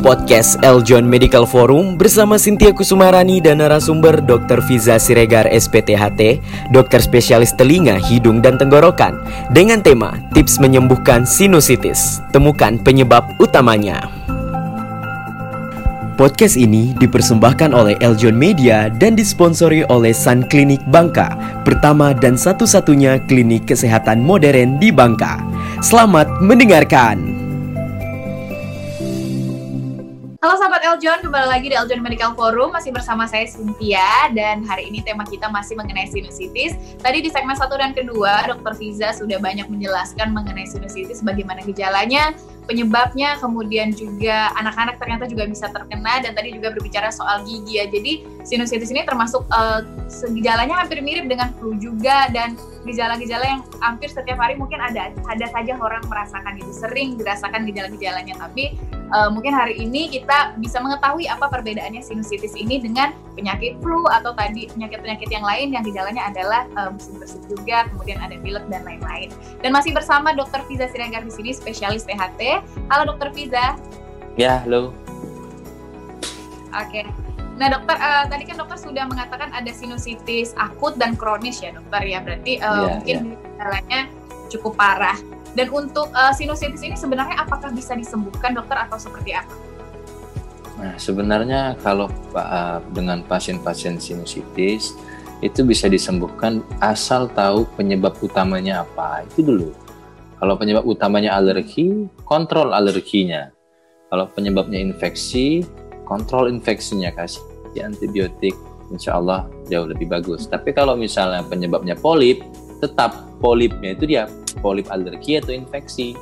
podcast Eljon Medical Forum bersama Sintia Kusumarani dan narasumber Dr. Fiza Siregar SPTHT, dokter spesialis telinga, hidung, dan tenggorokan dengan tema tips menyembuhkan sinusitis. Temukan penyebab utamanya. Podcast ini dipersembahkan oleh Eljon Media dan disponsori oleh Sun Klinik Bangka, pertama dan satu-satunya klinik kesehatan modern di Bangka. Selamat mendengarkan. Halo sahabat Eljon, kembali lagi di Eljon Medical Forum masih bersama saya Cynthia dan hari ini tema kita masih mengenai sinusitis. Tadi di segmen satu dan kedua, Dr. Fiza sudah banyak menjelaskan mengenai sinusitis, bagaimana gejalanya, penyebabnya, kemudian juga anak-anak ternyata juga bisa terkena dan tadi juga berbicara soal gigi ya. Jadi sinusitis ini termasuk uh, gejalanya hampir mirip dengan flu juga dan gejala-gejala yang hampir setiap hari mungkin ada ada saja orang merasakan itu sering dirasakan gejala-gejalanya tapi uh, mungkin hari ini kita bisa mengetahui apa perbedaannya sinusitis ini dengan penyakit flu atau tadi penyakit-penyakit yang lain yang gejalanya adalah uh, musim bersih juga kemudian ada pilek dan lain-lain dan masih bersama Dr. Fiza Siregar di sini spesialis THT halo Dr. Fiza ya halo oke Nah dokter, uh, tadi kan dokter sudah mengatakan ada sinusitis akut dan kronis ya dokter ya, berarti uh, yeah, mungkin yeah. gejalanya cukup parah. Dan untuk uh, sinusitis ini sebenarnya apakah bisa disembuhkan dokter atau seperti apa? Nah sebenarnya kalau uh, dengan pasien-pasien sinusitis itu bisa disembuhkan asal tahu penyebab utamanya apa itu dulu. Kalau penyebab utamanya alergi, kontrol alerginya. Kalau penyebabnya infeksi, kontrol infeksinya kasih antibiotik insya Allah jauh lebih bagus. Tapi kalau misalnya penyebabnya polip, tetap polipnya itu dia polip alergi atau infeksi,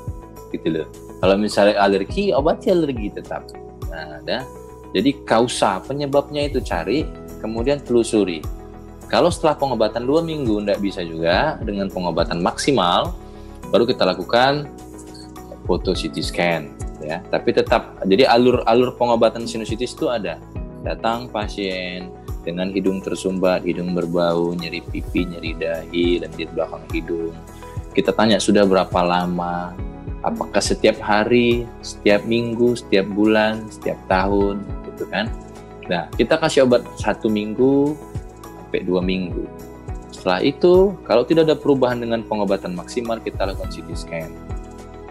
gitu loh. Kalau misalnya alergi, obati alergi tetap. Nah, ada. Jadi kausa penyebabnya itu cari, kemudian telusuri. Kalau setelah pengobatan dua minggu tidak bisa juga dengan pengobatan maksimal, baru kita lakukan foto CT scan ya. Tapi tetap jadi alur alur pengobatan sinusitis itu ada datang pasien dengan hidung tersumbat, hidung berbau, nyeri pipi, nyeri dahi, dan di belakang hidung. Kita tanya sudah berapa lama, apakah setiap hari, setiap minggu, setiap bulan, setiap tahun, gitu kan? Nah, kita kasih obat satu minggu sampai dua minggu. Setelah itu, kalau tidak ada perubahan dengan pengobatan maksimal, kita lakukan CT scan.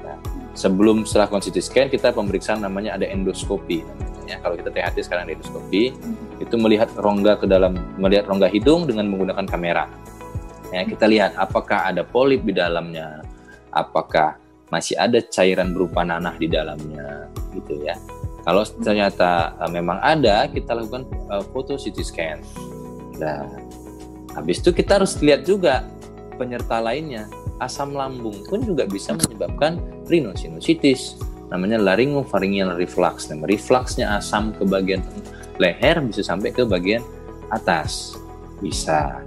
Nah, sebelum setelah CT scan, kita pemeriksaan namanya ada endoskopi ya kalau kita THT sekarang endoskopi hmm. itu melihat rongga ke dalam melihat rongga hidung dengan menggunakan kamera ya kita lihat apakah ada polip di dalamnya apakah masih ada cairan berupa nanah di dalamnya gitu ya kalau ternyata uh, memang ada kita lakukan uh, foto CT scan nah habis itu kita harus lihat juga penyerta lainnya asam lambung pun juga bisa menyebabkan rhinosinusitis namanya laryngopharyngeal reflux. Nah, refluxnya asam ke bagian leher bisa sampai ke bagian atas. Bisa.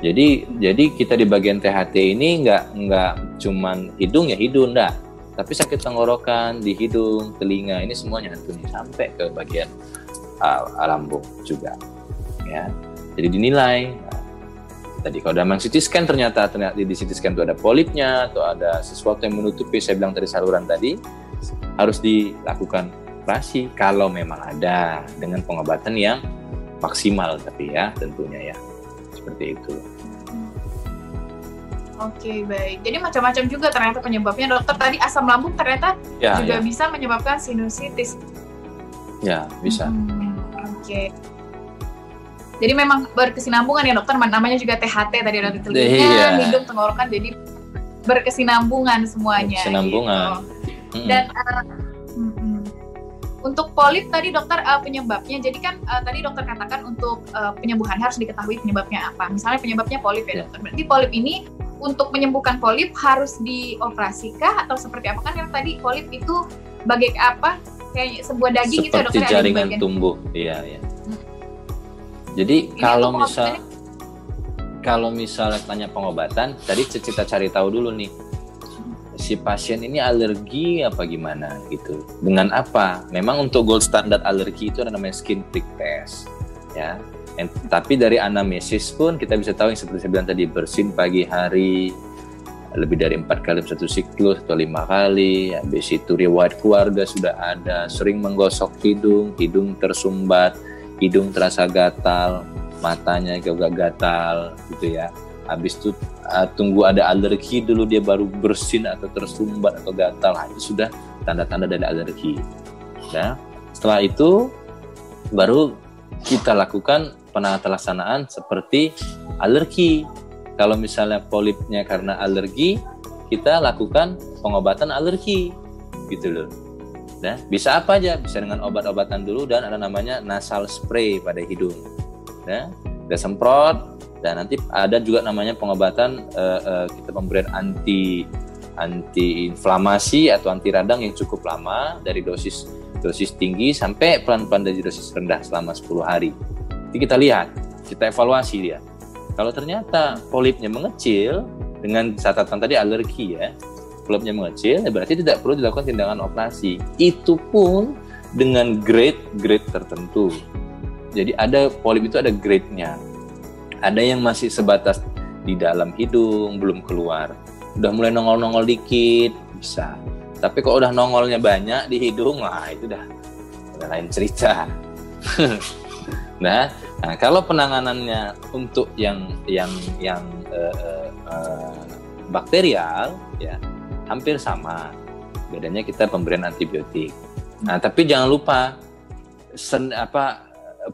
Jadi jadi kita di bagian THT ini nggak nggak cuman hidung ya hidung enggak, tapi sakit tenggorokan di hidung, telinga ini semuanya nih sampai ke bagian uh, lambung juga. Ya. Jadi dinilai tadi kalau dalam CT scan ternyata ternyata di CT scan itu ada polipnya atau ada sesuatu yang menutupi saya bilang tadi saluran tadi harus dilakukan operasi kalau memang ada dengan pengobatan yang maksimal tapi ya tentunya ya seperti itu. Oke baik, jadi macam-macam juga ternyata penyebabnya dokter tadi asam lambung ternyata ya, juga ya. bisa menyebabkan sinusitis. Ya bisa. Hmm, Oke. Jadi memang berkesinambungan ya dokter, namanya juga THT tadi ada telinga, iya. hidung, tenggorokan, jadi berkesinambungan semuanya. Berkesinambungan. Gitu. Dan uh, untuk polip tadi dokter uh, penyebabnya, jadi kan uh, tadi dokter katakan untuk uh, penyembuhan harus diketahui penyebabnya apa. Misalnya penyebabnya polip ya, ya. dokter. Berarti polip ini untuk menyembuhkan polip harus dioperasikah atau seperti apa? Kan yang tadi polip itu bagai apa kayak sebuah daging seperti gitu dokter jaringan tumbuh. Iya ya jadi Ini kalau misal kalau misalnya tanya pengobatan, tadi kita cari tahu dulu nih si pasien ini alergi apa gimana gitu. Dengan apa? Memang untuk gold standard alergi itu ada namanya skin prick test, ya. And, tapi dari anamnesis pun kita bisa tahu yang seperti saya bilang tadi bersin pagi hari, lebih dari empat kali satu siklus atau lima kali habis itu riwayat keluarga sudah ada sering menggosok hidung hidung tersumbat hidung terasa gatal matanya juga gatal gitu ya habis itu uh, tunggu ada alergi dulu dia baru bersin atau tersumbat atau gatal nah, itu sudah tanda-tanda dari alergi nah setelah itu baru kita lakukan penata seperti alergi kalau misalnya polipnya karena alergi, kita lakukan pengobatan alergi, gitu loh. Nah, bisa apa aja? Bisa dengan obat-obatan dulu dan ada namanya nasal spray pada hidung. Nah, kita semprot dan nanti ada juga namanya pengobatan uh, uh, kita pemberian anti anti inflamasi atau anti radang yang cukup lama dari dosis dosis tinggi sampai pelan-pelan dari dosis rendah selama 10 hari. Jadi kita lihat, kita evaluasi dia. Kalau ternyata polipnya mengecil dengan catatan tadi alergi ya, polipnya mengecil, ya berarti tidak perlu dilakukan tindakan operasi. Itu pun dengan grade-grade tertentu. Jadi ada polip itu ada grade-nya. Ada yang masih sebatas di dalam hidung, belum keluar. Udah mulai nongol-nongol dikit, bisa. Tapi kalau udah nongolnya banyak di hidung, wah itu udah, udah lain cerita. nah, Nah, kalau penanganannya untuk yang yang yang uh, uh, bakterial ya hampir sama. Bedanya kita pemberian antibiotik. Nah, tapi jangan lupa sen, apa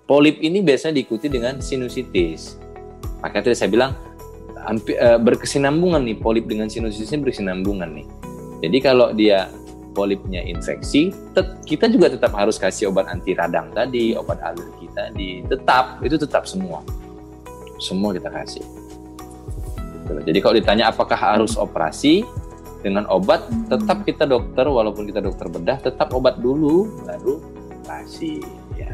polip ini biasanya diikuti dengan sinusitis. Maka tadi saya bilang uh, berkesinambungan nih polip dengan sinusitis ini berkesinambungan nih. Jadi kalau dia polipnya infeksi, kita juga tetap harus kasih obat anti radang tadi, obat alergi tadi, tetap itu tetap semua, semua kita kasih. Gitu Jadi kalau ditanya apakah harus operasi dengan obat, tetap kita dokter, walaupun kita dokter bedah, tetap obat dulu, baru operasi. Ya.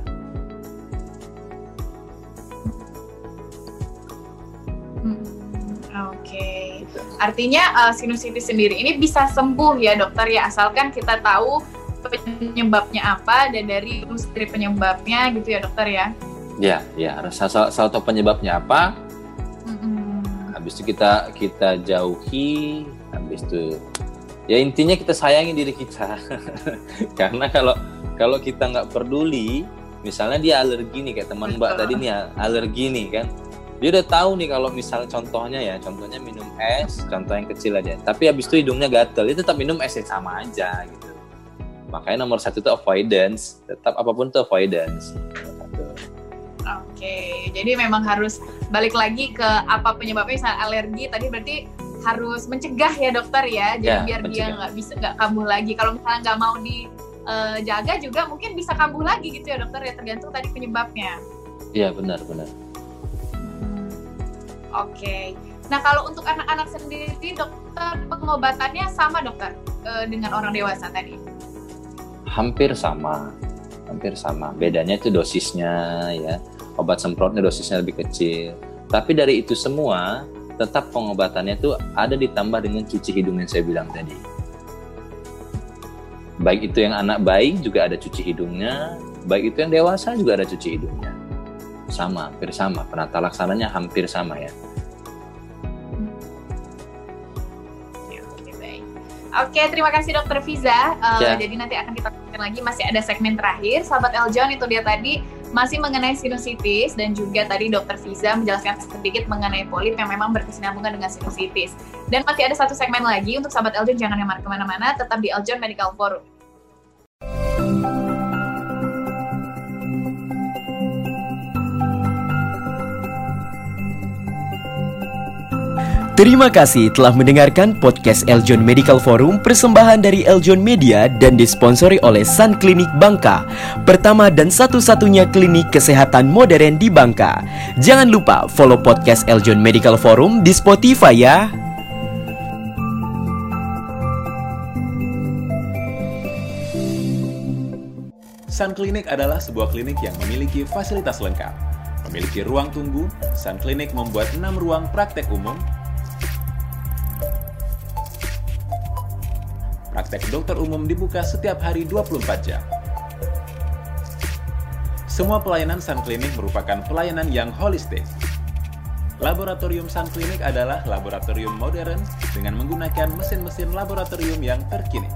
Artinya uh, sinusitis sendiri ini bisa sembuh ya dokter ya asalkan kita tahu penyebabnya apa dan dari sendiri penyebabnya gitu ya dokter ya. Ya, ya. Salah satu penyebabnya apa? Mm-hmm. Habis itu kita kita jauhi, habis itu ya intinya kita sayangi diri kita. Karena kalau kalau kita nggak peduli, misalnya dia alergi nih kayak teman Mbak tadi nih alergi nih kan dia udah tahu nih kalau misal contohnya ya contohnya minum es contoh yang kecil aja tapi habis itu hidungnya gatel itu tetap minum es yang sama aja gitu makanya nomor satu itu avoidance tetap apa pun itu avoidance Oke, jadi memang harus balik lagi ke apa penyebabnya misalnya alergi tadi berarti harus mencegah ya dokter ya, jadi ya, biar mencegah. dia nggak bisa nggak kambuh lagi. Kalau misalnya nggak mau dijaga eh, juga mungkin bisa kambuh lagi gitu ya dokter ya tergantung tadi penyebabnya. Iya benar benar. Oke. Nah kalau untuk anak-anak sendiri dokter pengobatannya sama dokter e, dengan orang dewasa tadi? Hampir sama, hampir sama. Bedanya itu dosisnya ya. Obat semprotnya dosisnya lebih kecil. Tapi dari itu semua tetap pengobatannya itu ada ditambah dengan cuci hidung yang saya bilang tadi. Baik itu yang anak bayi juga ada cuci hidungnya, baik itu yang dewasa juga ada cuci hidungnya sama, hampir sama. Penata laksananya hampir sama ya. Oke, terima kasih Dokter Fiza. Uh, ya. Jadi nanti akan kita lanjutkan lagi masih ada segmen terakhir. Sahabat Eljon itu dia tadi masih mengenai sinusitis dan juga tadi Dokter Fiza menjelaskan sedikit mengenai polip yang memang berkesinambungan dengan sinusitis. Dan masih ada satu segmen lagi untuk sahabat Eljon jangan ke mana-mana, tetap di Eljon Medical Forum. Terima kasih telah mendengarkan podcast Eljon Medical Forum persembahan dari Eljon Media dan disponsori oleh Sun Klinik Bangka, pertama dan satu-satunya klinik kesehatan modern di Bangka. Jangan lupa follow podcast Eljon Medical Forum di Spotify ya. Sun Klinik adalah sebuah klinik yang memiliki fasilitas lengkap. Memiliki ruang tunggu, Sun Klinik membuat 6 ruang praktek umum Praktek dokter umum dibuka setiap hari 24 jam. Semua pelayanan Sun Clinic merupakan pelayanan yang holistik. Laboratorium Sun Clinic adalah laboratorium modern dengan menggunakan mesin-mesin laboratorium yang terkini.